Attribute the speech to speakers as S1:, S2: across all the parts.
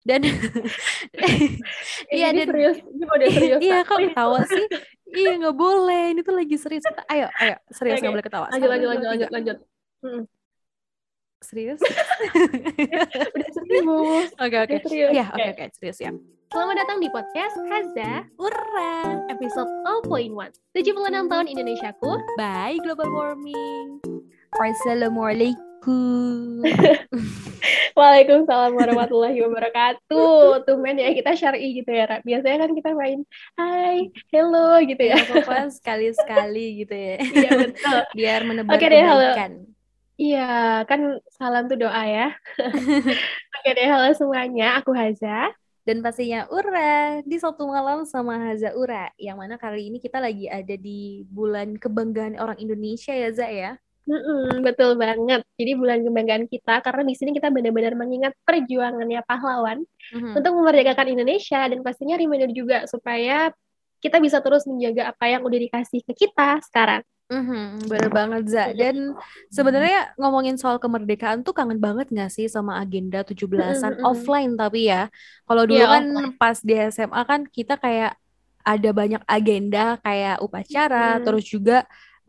S1: dan
S2: iya dan serius ini mau serius
S1: iya kok ketawa sih? Iya nggak boleh ini tuh lagi serius. Ayo ayo serius nggak okay. boleh ketawa.
S2: lanjut lanjut lanjut lanjut lanjut. Hmm.
S1: serius?
S2: Udah serius.
S1: Oke oke. Iya oke. oke serius ya.
S2: Selamat datang di podcast Haza
S1: Ura
S2: Episode 0.1 76 tahun Indonesiaku.
S1: By Global Warming Assalamualaikum
S2: Waalaikumsalam warahmatullahi wabarakatuh. Tumben ya kita syari gitu ya, Biasanya kan kita main hai, hello gitu ya.
S1: Apa sekali-sekali gitu ya.
S2: Iya betul.
S1: Biar menebar okay, deh, halo.
S2: Iya, kan salam tuh doa ya. Oke deh, halo semuanya. Aku Haza.
S1: Dan pastinya Ura di Sabtu malam sama Haza Ura. Yang mana kali ini kita lagi ada di bulan kebanggaan orang Indonesia ya, Za ya.
S2: Mm-mm, betul banget. Jadi bulan kebanggaan kita karena di sini kita benar-benar mengingat perjuangannya pahlawan mm-hmm. untuk memerdekakan Indonesia dan pastinya reminder juga supaya kita bisa terus menjaga apa yang udah dikasih ke kita sekarang.
S1: Mm-hmm, bener banget Za. Dan sebenarnya ngomongin soal kemerdekaan tuh kangen banget gak sih sama agenda 17-an mm-hmm. offline tapi ya. Kalau dulu yeah, kan offline. pas di SMA kan kita kayak ada banyak agenda kayak upacara, mm-hmm. terus juga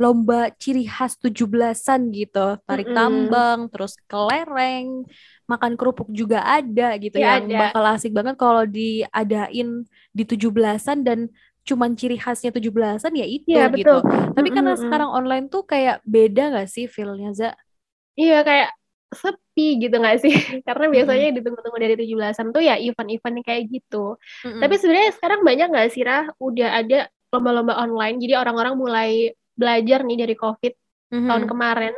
S1: lomba ciri khas tujuh belasan gitu tarik mm -hmm. tambang terus kelereng makan kerupuk juga ada gitu ya, yang ada. bakal asik banget kalau diadain di tujuh belasan dan cuman ciri khasnya tujuh belasan ya itu ya, gitu betul. tapi mm -hmm. karena sekarang online tuh kayak beda gak sih feelnya za
S2: iya kayak sepi gitu gak sih karena biasanya mm -hmm. ditunggu-tunggu dari tujuh belasan tuh ya event-event kayak gitu mm -hmm. tapi sebenarnya sekarang banyak gak sih Rah udah ada lomba-lomba online jadi orang-orang mulai belajar nih dari COVID mm-hmm. tahun kemarin.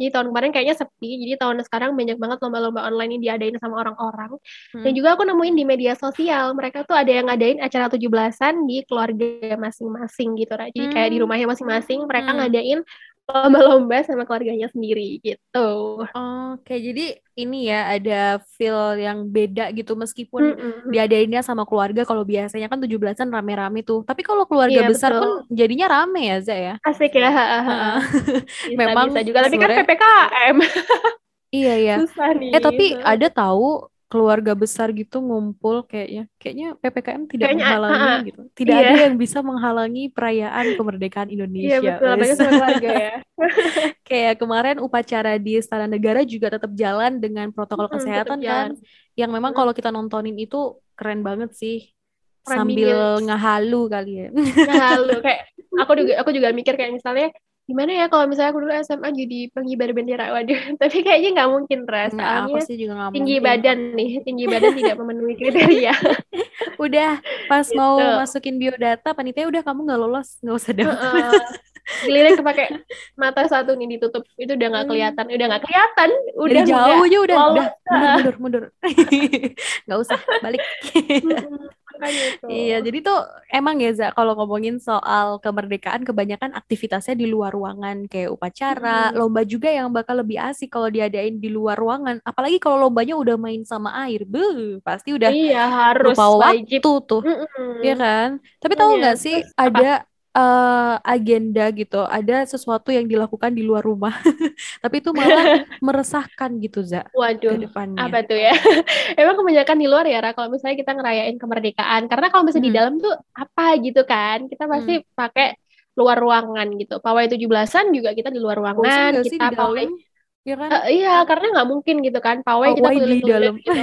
S2: Jadi tahun kemarin kayaknya sepi, jadi tahun sekarang banyak banget lomba-lomba online yang diadain sama orang-orang. Hmm. Dan juga aku nemuin di media sosial, mereka tuh ada yang ngadain acara 17-an di keluarga masing-masing gitu. Jadi hmm. kayak di rumahnya masing-masing, mereka hmm. ngadain lomba-lomba sama keluarganya sendiri gitu.
S1: Oke, jadi ini ya ada feel yang beda gitu meskipun mm -mm. diadainnya sama keluarga kalau biasanya kan 17-an rame-rame tuh. Tapi kalau keluarga iya, besar betul. pun jadinya rame ya, Za ya.
S2: Asik ya. bisa, Memang bisa juga tapi kan PPKM.
S1: iya ya. Eh tapi ada tahu keluarga besar gitu ngumpul kayaknya. Kayaknya PPKM tidak kayaknya, menghalangi uh, gitu. Tidak iya. ada yang bisa menghalangi perayaan kemerdekaan Indonesia.
S2: Iya betul. Sama keluarga ya.
S1: Kayak kemarin upacara di Istana Negara juga tetap jalan dengan protokol hmm, kesehatan kan yang memang kalau kita nontonin itu keren banget sih. Keren sambil ngehalu kali ya.
S2: Ngehalu kayak aku juga aku juga mikir kayak misalnya gimana ya kalau misalnya aku dulu SMA jadi pengibar bendera waduh. Tapi kayaknya nggak mungkin ras
S1: soalnya sih juga gak
S2: tinggi
S1: mungkin.
S2: badan nih. Tinggi badan tidak memenuhi kriteria.
S1: Udah pas gitu. mau masukin biodata panitia udah kamu nggak lolos. Nggak usah daftar uh,
S2: giliran kepake mata satu nih ditutup. Itu udah nggak hmm. kelihatan. Udah nggak kelihatan. Udah
S1: Dari jauh aja udah. Udah mundur mundur nggak usah balik Iya, jadi tuh emang ya Za, kalau ngomongin soal kemerdekaan kebanyakan aktivitasnya di luar ruangan kayak upacara, hmm. lomba juga yang bakal lebih asik kalau diadain di luar ruangan. Apalagi kalau lombanya udah main sama air, be pasti udah
S2: iya, harus
S1: lupa waktu tuh, Iya kan? Tapi tahu iya, nggak sih ada uh, agenda gitu, ada sesuatu yang dilakukan di luar rumah, tapi itu malah meresahkan gitu, Za.
S2: Waduh, apa tuh ya? Emang kebanyakan di luar ya, Ra, kalau misalnya kita ngerayain kemerdekaan, karena kalau misalnya hmm. di dalam tuh apa gitu kan, kita pasti hmm. pakai luar ruangan gitu. Pawai tujuh belasan juga kita di luar ruangan, kita pawai Ya kan? Uh, iya, karena nggak mungkin gitu kan, pawai, pawai kita
S1: di dalam. Gitu.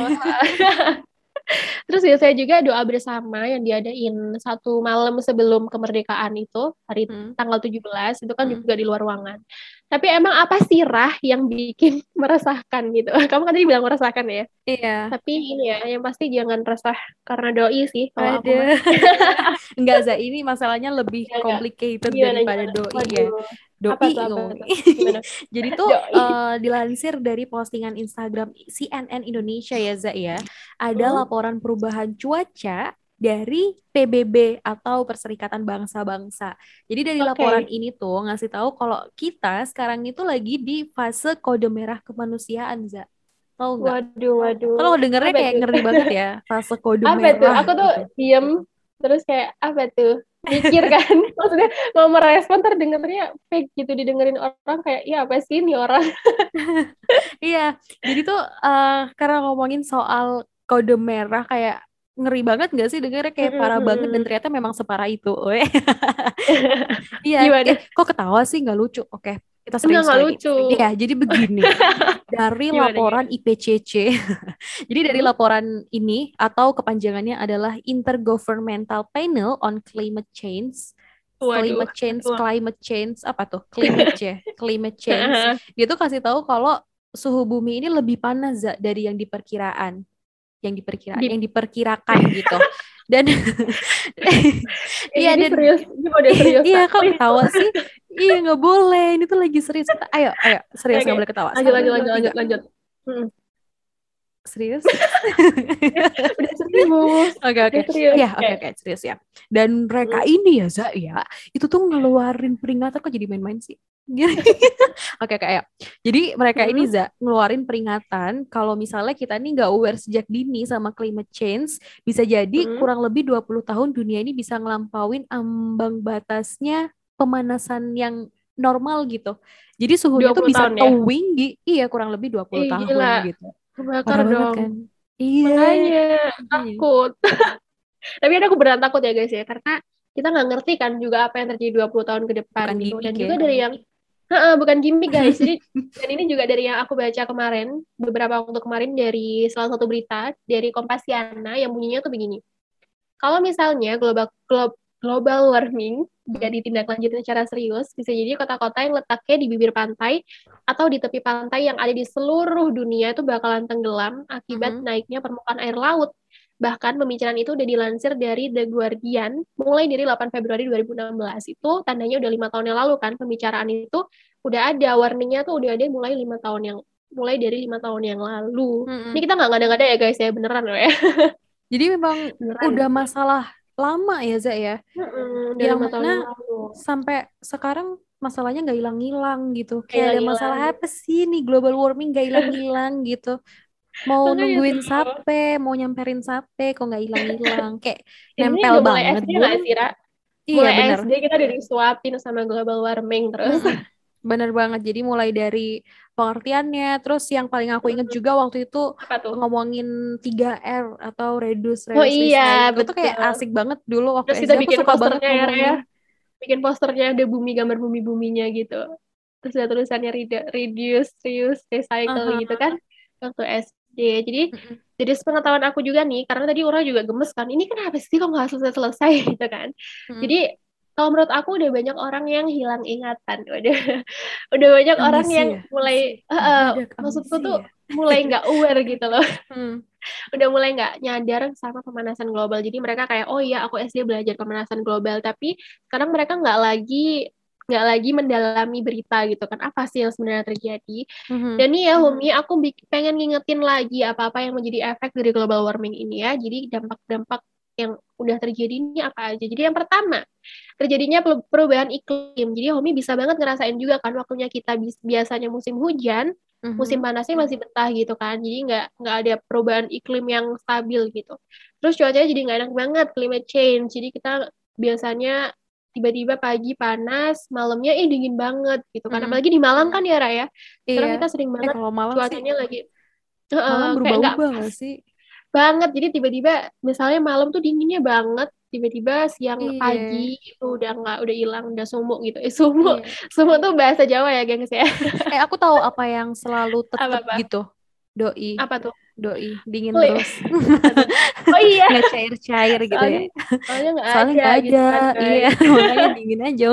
S2: Terus biasanya juga doa bersama yang diadain satu malam sebelum kemerdekaan itu, hari hmm. tanggal 17, itu kan hmm. juga di luar ruangan. Tapi emang apa sih rah yang bikin meresahkan gitu? Kamu kan tadi bilang meresahkan ya?
S1: Iya.
S2: Tapi ini ya, yang pasti jangan resah karena doi sih.
S1: Kalau Ada. Enggak, Za. Ini masalahnya lebih complicated Gimana, daripada doi ya. Doi apa tuh, apa Jadi tuh uh, dilansir dari postingan Instagram CNN Indonesia ya Za ya, ada uh. laporan perubahan cuaca dari PBB atau Perserikatan Bangsa-Bangsa. Jadi dari okay. laporan ini tuh ngasih tahu kalau kita sekarang itu lagi di fase kode merah kemanusiaan, Za. Tahu nggak?
S2: Waduh, waduh.
S1: Kalau dengernya kayak ngeri banget ya, fase kode
S2: apa
S1: merah.
S2: Apa tuh? Aku tuh gitu. diem terus kayak apa tuh? Mikir kan. Maksudnya mau merespon terdengarnya fake gitu didengerin orang kayak iya apa sih ini orang?
S1: Iya jadi tuh uh, karena ngomongin soal kode merah kayak ngeri banget gak sih dengarnya kayak parah banget dan ternyata memang separah itu. Iya, eh, kok ketawa sih? Nggak lucu. Oke, kita serius
S2: Enggak, lagi. lucu.
S1: Iya, jadi begini. dari gimana, laporan? IPCC. jadi dari hmm. laporan ini atau kepanjangannya adalah Intergovernmental Panel on Climate Change. Waduh. Climate change, Waduh. climate change apa tuh? Climate change, climate change. Dia tuh kasih tahu kalau suhu bumi ini lebih panas dari yang diperkiraan yang diperkirakan Di... yang diperkirakan gitu. Dan
S2: iya dan serius serius
S1: iya kok ketawa sih? Iya nggak boleh ini tuh lagi serius. Ayo ayo serius nggak boleh ketawa.
S2: lanjut lanjut lanjut lanjut lanjut. Hmm.
S1: serius?
S2: Udah serius.
S1: Oke oke. Ya oke oke serius ya. Dan mereka hmm. ini ya Za ya itu tuh ngeluarin peringatan kok jadi main-main sih Oke kayak jadi mereka ini za ngeluarin peringatan kalau misalnya kita nih nggak aware sejak dini sama climate change bisa jadi hmm. kurang lebih 20 tahun dunia ini bisa ngelampauin ambang batasnya pemanasan yang normal gitu. Jadi suhunya tuh bisa ya? tinggi. Iya kurang lebih 20 Ih, tahun gila. gitu.
S2: Kebakar dong. Kan? Iya. Makanya takut. Tapi ada aku beneran takut ya guys ya karena kita nggak ngerti kan juga apa yang terjadi 20 tahun ke depan Bukan gitu. Dan juga dari yang Ha, bukan gimmick guys. Jadi dan ini juga dari yang aku baca kemarin, beberapa waktu kemarin dari salah satu berita dari Kompasiana yang bunyinya tuh begini. Kalau misalnya global global warming tidak ditindaklanjuti secara serius, bisa jadi kota-kota yang letaknya di bibir pantai atau di tepi pantai yang ada di seluruh dunia itu bakalan tenggelam akibat mm -hmm. naiknya permukaan air laut. Bahkan pembicaraan itu udah dilansir dari The Guardian mulai dari 8 Februari 2016. Itu tandanya udah lima tahun yang lalu kan pembicaraan itu udah ada warningnya tuh udah ada mulai lima tahun yang mulai dari lima tahun yang lalu. Mm-hmm. Ini kita nggak ngada-ngada ya guys ya beneran loh ya.
S1: Jadi memang beneran. udah masalah lama ya Zak ya.
S2: Mm-hmm, yang mana
S1: sampai sekarang masalahnya nggak hilang-hilang gitu. Kayak ada masalah apa sih nih global warming nggak hilang-hilang gitu mau Makanya nungguin sape, mau nyamperin sape, kok nggak hilang-hilang, kayak nempel banget.
S2: SD gak sih, Ra? Iya, mulai bener. SD kita udah disuapin sama global warming terus.
S1: Bener banget. Jadi mulai dari pengertiannya, terus yang paling aku inget juga waktu itu ngomongin 3R atau reduce,
S2: reduce, oh iya,
S1: betul. Itu kayak asik banget dulu waktu
S2: terus kita bikin suka posternya ya, ya. Bikin posternya ada bumi gambar bumi-buminya gitu. Terus ada tulisannya reduce, reuse, recycle uh -huh. gitu kan waktu SD Iya, jadi mm-hmm. jadi sepengetahuan aku juga nih, karena tadi orang juga gemes kan, ini kenapa sih kok nggak selesai-selesai gitu kan. Mm-hmm. Jadi kalau menurut aku udah banyak orang yang hilang ingatan, udah udah banyak amisi orang yang ya? mulai, uh, maksudku tuh ya? mulai nggak aware gitu loh. Hmm. udah mulai nggak nyadar sama pemanasan global. Jadi mereka kayak, oh iya aku SD belajar pemanasan global, tapi sekarang mereka nggak lagi nggak lagi mendalami berita gitu kan. Apa sih yang sebenarnya terjadi? Mm-hmm. dan nih ya Humi aku pengen ngingetin lagi apa-apa yang menjadi efek dari global warming ini ya. Jadi dampak-dampak yang udah terjadi ini apa aja? Jadi yang pertama terjadinya perubahan iklim. Jadi Homi bisa banget ngerasain juga kan waktunya kita biasanya musim hujan mm-hmm. musim panasnya masih betah gitu kan. Jadi nggak nggak ada perubahan iklim yang stabil gitu. Terus cuacanya jadi nggak enak banget climate change. Jadi kita biasanya tiba-tiba pagi panas, malamnya eh dingin banget gitu kan. Hmm. Apalagi di Malang kan ya Raya. Iya. Sekarang kita sering eh, banget eh, malam cuacanya sih, lagi
S1: uh, berubah-ubah gak sih?
S2: Banget. Jadi tiba-tiba misalnya malam tuh dinginnya banget, tiba-tiba siang iya. pagi itu udah nggak udah hilang udah sumuk gitu eh sumuk iya. sumuk tuh bahasa Jawa ya gengs ya
S1: eh aku tahu apa yang selalu tetap gitu doi
S2: apa tuh
S1: doi dingin oh, terus.
S2: Oh iya.
S1: Nggak cair cair gitu
S2: soalnya,
S1: ya.
S2: Soalnya nggak ada,
S1: gak gitu ada. Gitu kan, iya makanya dingin aja.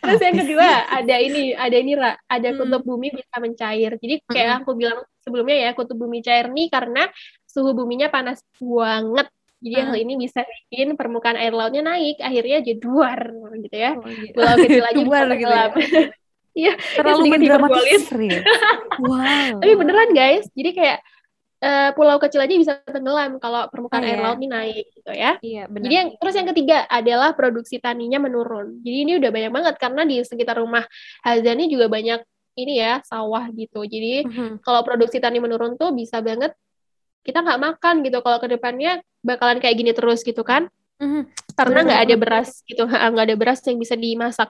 S2: Terus yang kedua ada ini ada ini lah ada hmm. kutub bumi bisa mencair. Jadi kayak hmm. aku bilang sebelumnya ya kutub bumi cair nih karena suhu buminya panas banget. Jadi hmm. hal ini bisa bikin permukaan air lautnya naik, akhirnya jadi duar gitu ya. Oh, iya. Pulau kecil aja bisa gitu ya. Iya,
S1: terlalu mendramatis. wow.
S2: Tapi beneran guys, jadi kayak uh, pulau kecil aja bisa tenggelam kalau permukaan oh, air iya. laut ini naik gitu ya.
S1: Iya, benar.
S2: Jadi yang terus yang ketiga adalah produksi taninya menurun. Jadi ini udah banyak banget karena di sekitar rumah Hazani juga banyak ini ya sawah gitu. Jadi mm-hmm. kalau produksi tani menurun tuh bisa banget kita nggak makan gitu. Kalau ke depannya bakalan kayak gini terus gitu kan? Mm-hmm. Karena nggak ada beras gitu, nggak ada beras yang bisa dimasak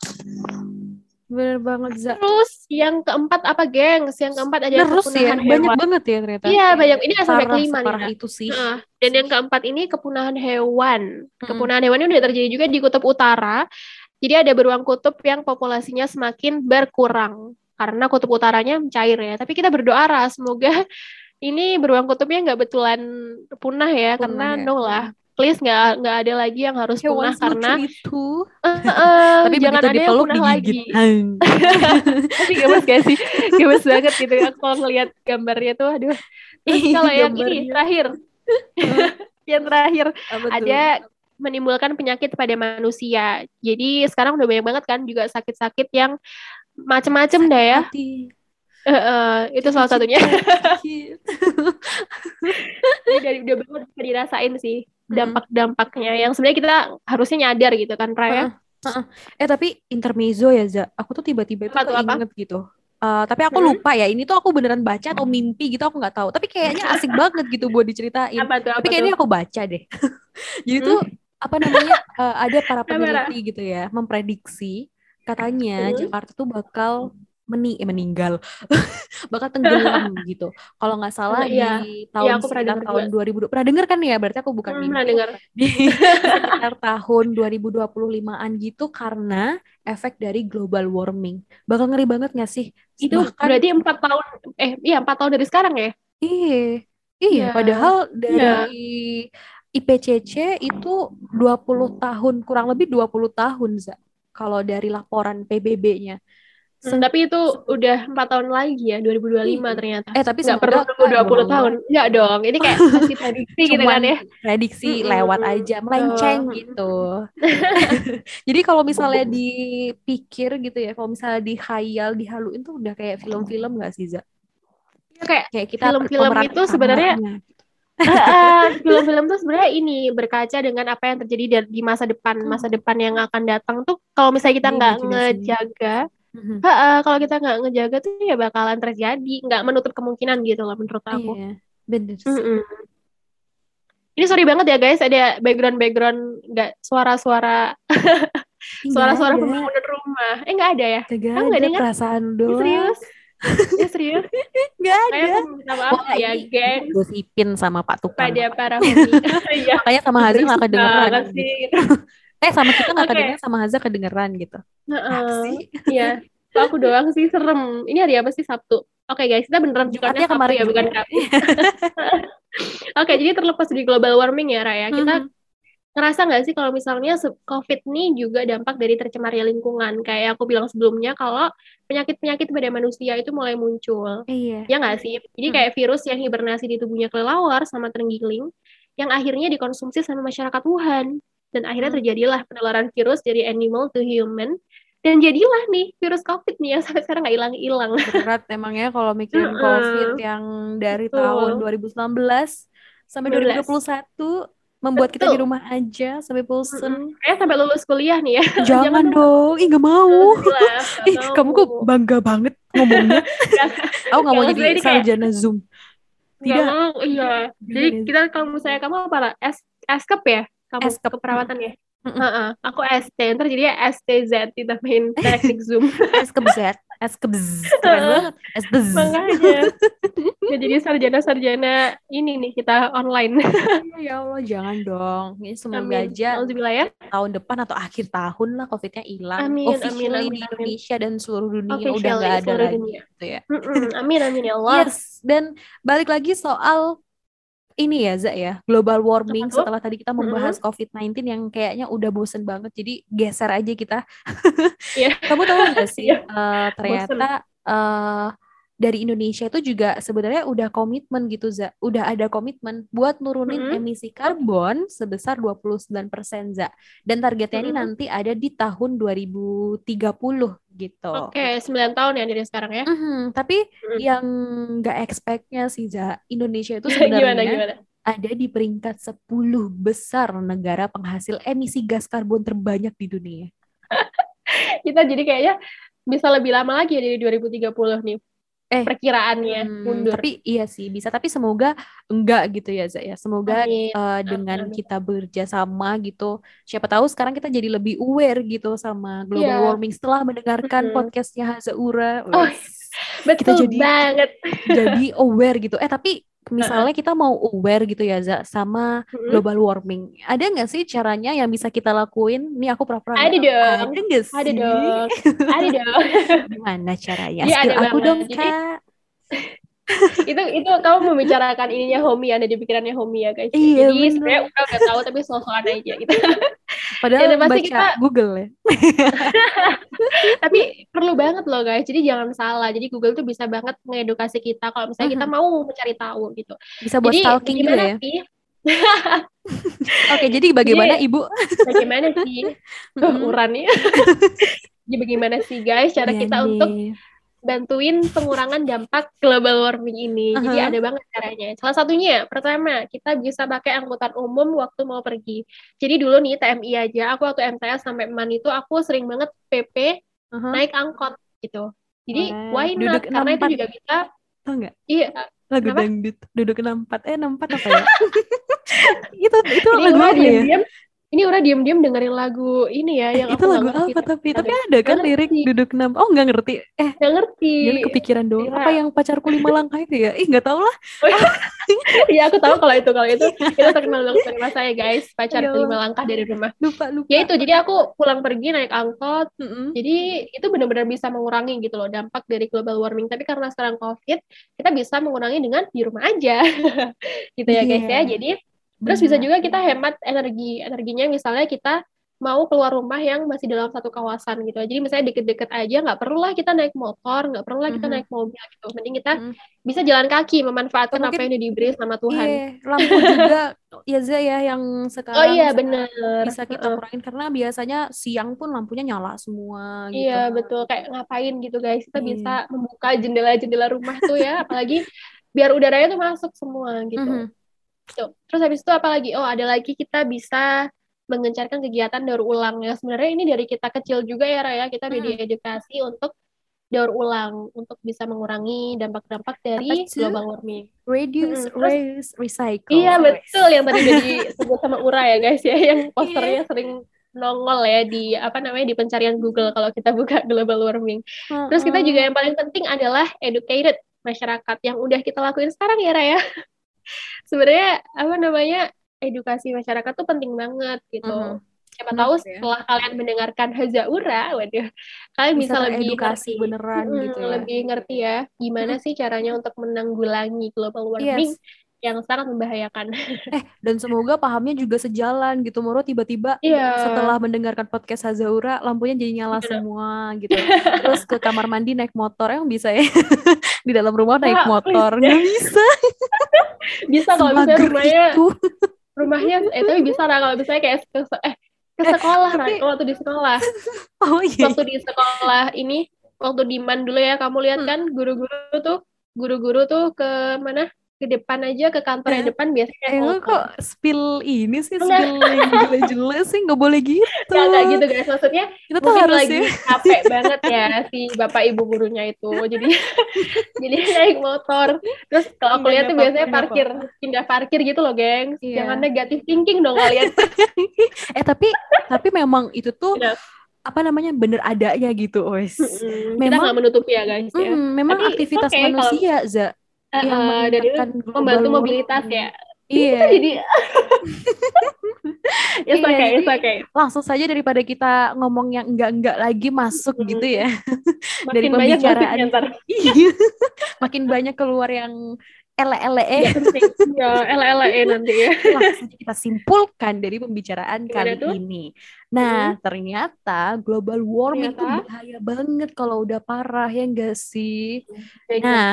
S1: Bener banget, Za.
S2: Terus yang keempat apa, gengs? Yang keempat ada
S1: Terus ya,
S2: kepunahan
S1: banyak
S2: hewan.
S1: banget ya ternyata.
S2: Iya, banyak. Ini sampai
S1: Parah,
S2: kelima nih.
S1: separah
S2: Kak.
S1: itu sih.
S2: Nah, dan yang keempat ini kepunahan hewan.
S1: Mm-mm.
S2: Kepunahan hewan ini udah terjadi juga di kutub utara. Jadi ada beruang kutub yang populasinya semakin berkurang karena kutub utaranya mencair ya. Tapi kita berdoa Ra, semoga ini beruang kutubnya nggak betulan punah ya,
S1: Punah
S2: karena
S1: ya.
S2: no lah. Please nggak nggak ada lagi yang harus
S1: Hewan
S2: punah karena
S1: itu.
S2: eh,
S1: Tapi
S2: jangan ada yang punah
S1: digigit.
S2: lagi. Tapi gemes gak sih? Gemes banget gitu ya kalau ngelihat gambarnya tuh aduh. Terus kalau yang ini terakhir. yang terakhir ada menimbulkan penyakit pada manusia. Jadi sekarang udah banyak banget kan juga sakit-sakit yang macem-macem dah ya.
S1: Hati.
S2: Eh, eh, itu salah satunya. Jadi dari udah banget bisa dirasain sih dampak-dampaknya yang sebenarnya kita harusnya nyadar gitu kan Raya.
S1: Eh tapi intermezzo ya Za, aku tuh tiba-tiba
S2: tuh, apa?
S1: keinget gitu. Eh, tapi aku
S2: Hmm.
S1: lupa ya, ini tuh aku beneran baca atau mimpi gitu aku nggak tahu. Tapi kayaknya asik banget gitu buat diceritain.
S2: Apa tuh? Apa
S1: Tapi kayaknya
S2: tuh?
S1: aku baca deh. Jadi
S2: Hmm?
S1: tuh apa namanya eh, ada para peneliti gitu ya memprediksi katanya
S2: Hmm?
S1: Jakarta tuh bakal meni eh, meninggal, bakal tenggelam gitu. Kalau nggak salah
S2: iya.
S1: di tahun
S2: aku pernah
S1: sekitar tahun 2000 pernah dengar kan ya? Berarti aku bukan
S2: Hmm,
S1: mimpi
S2: pernah dengar.
S1: di sekitar tahun 2025-an gitu karena efek dari global warming. Bakal ngeri banget gak sih?
S2: Itu
S1: Bahkan-
S2: berarti empat tahun eh iya empat tahun dari sekarang ya?
S1: Iya. Iya,
S2: Iya.
S1: padahal dari IPCC itu 20 tahun, kurang lebih 20 tahun, Za. Kalau dari laporan PBB-nya.
S2: Hmm, tapi itu udah empat tahun lagi ya 2025
S1: Iya.
S2: ternyata.
S1: Eh, tapi
S2: Nggak perlu nunggu 20
S1: dong.
S2: tahun. Enggak dong. Ini kayak masih prediksi gitu kan ya.
S1: prediksi
S2: Mm-mm.
S1: lewat aja, melenceng
S2: Oh.
S1: gitu. Jadi kalau misalnya dipikir gitu ya, kalau misalnya dihayal, dihaluin tuh udah kayak film-film gak sih, Za?
S2: Ya, kayak
S1: Kayak kita
S2: Film-film itu sebenarnya- film-film tuh sebenarnya ini berkaca dengan apa yang terjadi di- masa depan
S1: Hmm.
S2: masa depan yang akan datang tuh kalau misalnya kita nggak
S1: Imajinasinya.
S2: ngejaga
S1: Mhm.
S2: ha, ah, kalau kita nggak ngejaga tuh ya bakalan terjadi nggak menutup kemungkinan gitu loh menurut aku
S1: Iya, bener sih.
S2: Mm-mm. ini sorry banget ya guys ada background background nggak suara-suara suara-suara pembangunan rumah eh nggak ada ya nggak
S1: ada
S2: dengar?
S1: perasaan
S2: Ini
S1: doang.
S2: serius ya serius
S1: Nggak ada.
S2: kayak minta maaf
S1: Wah,
S2: ya geng
S1: gosipin sama Pak Tukang.
S2: pada para homi iya
S1: Makanya sama Haza nggak kedengeran. Eh sama kita nggak
S2: Oke.
S1: kedengeran, sama Haza kedengeran gitu.
S2: Heeh.
S1: sih?
S2: Iya, aku doang sih serem. Ini hari apa sih Sabtu? Oke guys, kita beneran
S1: Jumatnya
S2: Sabtu
S1: kemarin
S2: ya, bukan. Kamis. Oke, jadi terlepas dari global warming ya, Raya. Kita
S1: Mhm.
S2: ngerasa nggak sih kalau misalnya COVID ini juga dampak dari tercemarnya lingkungan? Kayak aku bilang sebelumnya, kalau penyakit-penyakit pada manusia itu mulai muncul.
S1: Iya.
S2: Ya nggak sih? Jadi
S1: Hmm.
S2: kayak virus yang hibernasi di tubuhnya kelelawar sama terenggiling, yang akhirnya dikonsumsi sama masyarakat Wuhan. Dan akhirnya
S1: Hmm.
S2: terjadilah penularan virus dari animal to human. Dan jadilah nih virus COVID nih yang sampai sekarang nggak hilang-hilang.
S1: Berat emangnya kalau mikirin
S2: Heeh.
S1: COVID yang dari
S2: Betul.
S1: tahun 2019 sampai
S2: 19.
S1: 2021 membuat kita di rumah aja sampai bosen.
S2: Kayak sampai lulus kuliah nih ya.
S1: Jangan
S2: dong.
S1: dong, ih gak mau.
S2: Nggak
S1: Ih, kamu kok bangga banget ngomongnya. Aku gak mau
S2: Nggak,
S1: jadi
S2: ini kayak-
S1: sarjana Zoom.
S2: Nggak
S1: Tidak.
S2: mau, iya. Jadi kita kalau misalnya kamu apa lah? S Skep ya? Kamu
S1: Eskep.
S2: keperawatan ya?
S1: Mm-mm.
S2: Heeh. Aku ST, ntar jadinya STZ ditambahin teknik Zoom.
S1: Es kebzet, es kebz, keren banget. Es bz.
S2: Makanya. Ya, jadi sarjana-sarjana ini nih kita online.
S1: Ya Allah, jangan dong. Ini semoga
S2: Amin.
S1: aja
S2: ya.
S1: tahun depan atau akhir tahun lah COVID-nya hilang.
S2: Amin,
S1: Officially
S2: amin, amin,
S1: di
S2: amin.
S1: Indonesia dan seluruh dunia udah
S2: Officially
S1: nggak ada lagi
S2: dunia.
S1: gitu ya.
S2: Mm-mm. Amin amin ya Allah.
S1: Yes, dan balik lagi soal ini ya, Za ya, global warming
S2: tuh?
S1: setelah tadi kita membahas COVID-19 yang kayaknya udah bosen banget, jadi geser aja kita.
S2: Iya.
S1: Kamu tahu nggak sih,
S2: Iya.
S1: eh, ternyata eh, dari Indonesia itu juga sebenarnya udah komitmen gitu, Za. Udah ada komitmen buat nurunin
S2: Mm-mm.
S1: emisi karbon sebesar 29%, Za. Dan targetnya ini
S2: Mm-mm.
S1: nanti ada di tahun 2030 gitu.
S2: Oke, 9 tahun ya dari sekarang ya.
S1: Mhm, tapi
S2: Mm.
S1: yang nggak expect-nya sih, Indonesia itu
S2: gimana
S1: sebenarnya
S2: gimana?
S1: ada di peringkat 10 besar negara penghasil emisi gas karbon terbanyak di dunia.
S2: Kita jadi kayaknya bisa lebih lama lagi ya dari 2030 nih. Eh, perkiraannya hmm, mundur.
S1: Tapi iya sih bisa tapi semoga enggak gitu ya Zak ya. Semoga uh, dengan Amin. kita bekerjasama gitu. Siapa tahu sekarang kita jadi lebih aware gitu sama global yeah. warming setelah mendengarkan hmm. podcastnya Hazaura.
S2: Oh, betul kita jadi, banget.
S1: Jadi aware gitu. Eh tapi misalnya kita mau aware gitu ya Za sama global warming ada nggak sih caranya yang bisa kita lakuin? Ini aku pernah
S2: ada dong.
S1: Ada nggak
S2: sih? ada dong. Ada dong.
S1: Gimana caranya? Ya, ada aku dong kak.
S2: Itu itu kamu membicarakan ininya Homi ada di pikirannya Homi ya guys. Iya, jadi sebenarnya udah nggak tahu tapi sosokan aja gitu
S1: padahal ya, baca kita, Google ya
S2: tapi perlu banget loh guys jadi jangan salah jadi Google tuh bisa banget mengedukasi kita kalau misalnya kita mau mencari tahu gitu
S1: bisa buat jadi, stalking juga ya sih? Oke, jadi bagaimana jadi, Ibu?
S2: Bagaimana sih? Uh, uran ya. jadi bagaimana sih guys cara ya kita nih. untuk bantuin pengurangan dampak global warming ini. Uh -huh. Jadi ada banget caranya. Salah satunya, pertama, kita bisa pakai angkutan umum waktu mau pergi. Jadi dulu nih TMI aja, aku waktu MTS sampai MAN itu aku sering banget PP uh -huh. naik angkot gitu. Jadi uh, why not? Karena itu juga bisa.
S1: Tau?
S2: Iya.
S1: Lagu kenapa? dangdut duduk enam-empat eh enam-empat apa ya? itu itu lagu apa ya?
S2: Ini udah diem-diem dengerin lagu ini ya yang
S1: itu lagu apa tapi? Tapi ada kan lirik duduk enam. Oh nggak ngerti.
S2: Eh nggak ngerti.
S1: jadi kepikiran doang. Ya. apa yang pacarku lima langkah itu ya? Ih nggak tahu lah.
S2: Oh, iya. iya aku tahu kalau itu kalau itu. Itu terkenal banget dari masa ya guys. Pacar lima langkah dari rumah.
S1: Lupa lupa.
S2: Ya itu jadi aku pulang pergi naik angkot. Mm -hmm. jadi itu benar-benar bisa mengurangi gitu loh dampak dari global warming. Tapi karena sekarang covid kita bisa mengurangi dengan di rumah aja. Gitu ya guys ya. Iya. jadi Terus bisa juga kita hemat energi. Energinya misalnya kita mau keluar rumah yang masih dalam satu kawasan gitu. Jadi misalnya deket-deket aja, nggak perlulah kita naik motor, nggak perlulah kita naik mobil gitu. Mending kita bisa jalan kaki, memanfaatkan apa yang diberi sama Tuhan. Iya,
S1: lampu juga ya Zia ya yang sekarang
S2: oh, iya, bener.
S1: bisa kita kurangin karena biasanya siang pun lampunya nyala semua
S2: gitu. Iya betul, kayak ngapain gitu guys. Kita iya. bisa membuka jendela-jendela rumah tuh ya, apalagi biar udaranya tuh masuk semua gitu. Mm Gitu. Terus habis itu apa lagi? Oh, ada lagi kita bisa mengencarkan kegiatan daur ulang ya. Sebenarnya ini dari kita kecil juga ya Raya, kita hmm. diedukasi untuk daur ulang untuk bisa mengurangi dampak-dampak dari global warming.
S1: Reduce, hmm, reuse, recycle.
S2: Iya betul yang tadi udah disebut sama Ura ya guys ya, yang posternya yeah. sering nongol ya di apa namanya di pencarian Google kalau kita buka global warming. Hmm, Terus kita juga yang paling penting adalah educated masyarakat yang udah kita lakuin sekarang ya Raya sebenarnya apa namanya edukasi masyarakat tuh penting banget gitu. Mm -hmm. Siapa tahu ya. setelah kalian mendengarkan Hazaura, waduh, kalian bisa, bisa lebih
S1: edukasi ngerti, beneran hmm, gitu ya.
S2: Lebih ngerti ya gimana hmm. sih caranya untuk menanggulangi global warming. Yes yang sangat membahayakan.
S1: Eh, dan semoga pahamnya juga sejalan gitu. Moro tiba-tiba yeah. setelah mendengarkan podcast Hazaura, lampunya jadi nyala semua gitu. Terus ke kamar mandi naik motor, yang bisa ya? Di dalam rumah naik motor, nggak bisa.
S2: Bisa kalau misalnya rumahnya, itu. rumahnya, eh tapi bisa lah kalau misalnya kayak ke, eh ke eh, sekolah, eh, tapi... nah, waktu di sekolah.
S1: Oh iya.
S2: Waktu di sekolah ini, waktu di man dulu ya, kamu lihat hmm. kan guru-guru tuh, guru-guru tuh ke mana? Ke depan aja ke kantor yang eh, depan biasanya
S1: eh, lu kok spill ini sih spill yang jelas-jelas sih nggak boleh gitu.
S2: Nggak nggak gitu guys. Maksudnya kita tuh harus lagi ya. capek banget ya si bapak ibu gurunya itu. Jadi jadi naik motor. Terus kalau aku lihat tuh biasanya parkir pindah parkir gitu loh geng iya. jangan negatif thinking dong kalian.
S1: Eh tapi tapi memang itu tuh iya. apa namanya bener adanya gitu wes.
S2: Mm-hmm. memang kita nggak menutupi ya guys ya.
S1: Mm, memang Tapi, aktivitas okay, manusia kalau... za
S2: uh, uh, dari membantu mobilitas ya
S1: Iya.
S2: jadi ya yes, okay, yes, okay.
S1: Langsung saja daripada kita ngomong yang enggak-enggak lagi masuk hmm. gitu ya.
S2: Makin dari pembicaraan.
S1: Iya. Makin banyak keluar yang ele-ele
S2: ya ele-ele nanti ya
S1: langsung kita simpulkan dari pembicaraan Gimana kali tuh? ini nah hmm. ternyata global warming itu bahaya banget kalau udah parah ya enggak sih nah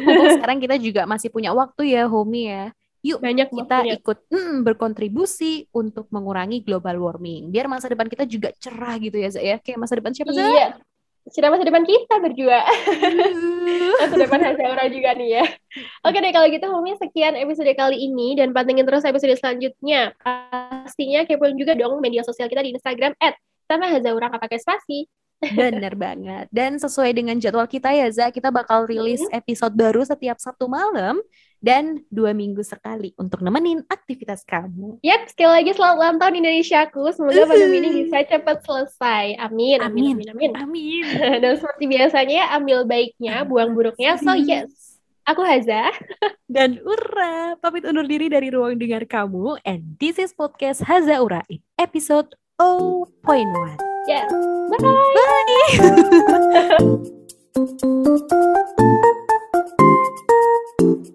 S1: mumpung sekarang kita juga masih punya waktu ya Homi ya Yuk Banyak kita waktunya. ikut mm, berkontribusi untuk mengurangi global warming. Biar masa depan kita juga cerah gitu ya, Zaya. Kayak masa depan siapa, Zaya? Iya
S2: sudah masa depan kita berdua. masa depan Hazaura juga nih ya. Oke deh kalau gitu Mumi sekian episode kali ini dan pantengin terus episode selanjutnya. Pastinya kepoin juga dong media sosial kita di Instagram at sama Hazaura nggak pakai spasi.
S1: Bener banget. Dan sesuai dengan jadwal kita ya, Za, kita bakal rilis episode baru setiap Sabtu malam dan dua minggu sekali untuk nemenin aktivitas kamu.
S2: Yap, sekali lagi selamat ulang tahun Indonesiaku. Semoga pandemi ini bisa cepat selesai. Amin, amin, amin, amin.
S1: Amin.
S2: dan seperti biasanya, ambil baiknya, buang buruknya. So yes, aku Haza.
S1: dan Ura, pamit undur diri dari ruang dengar kamu. And this is podcast Haza Ura in episode 0.1.
S2: Yeah. Bye. Bye.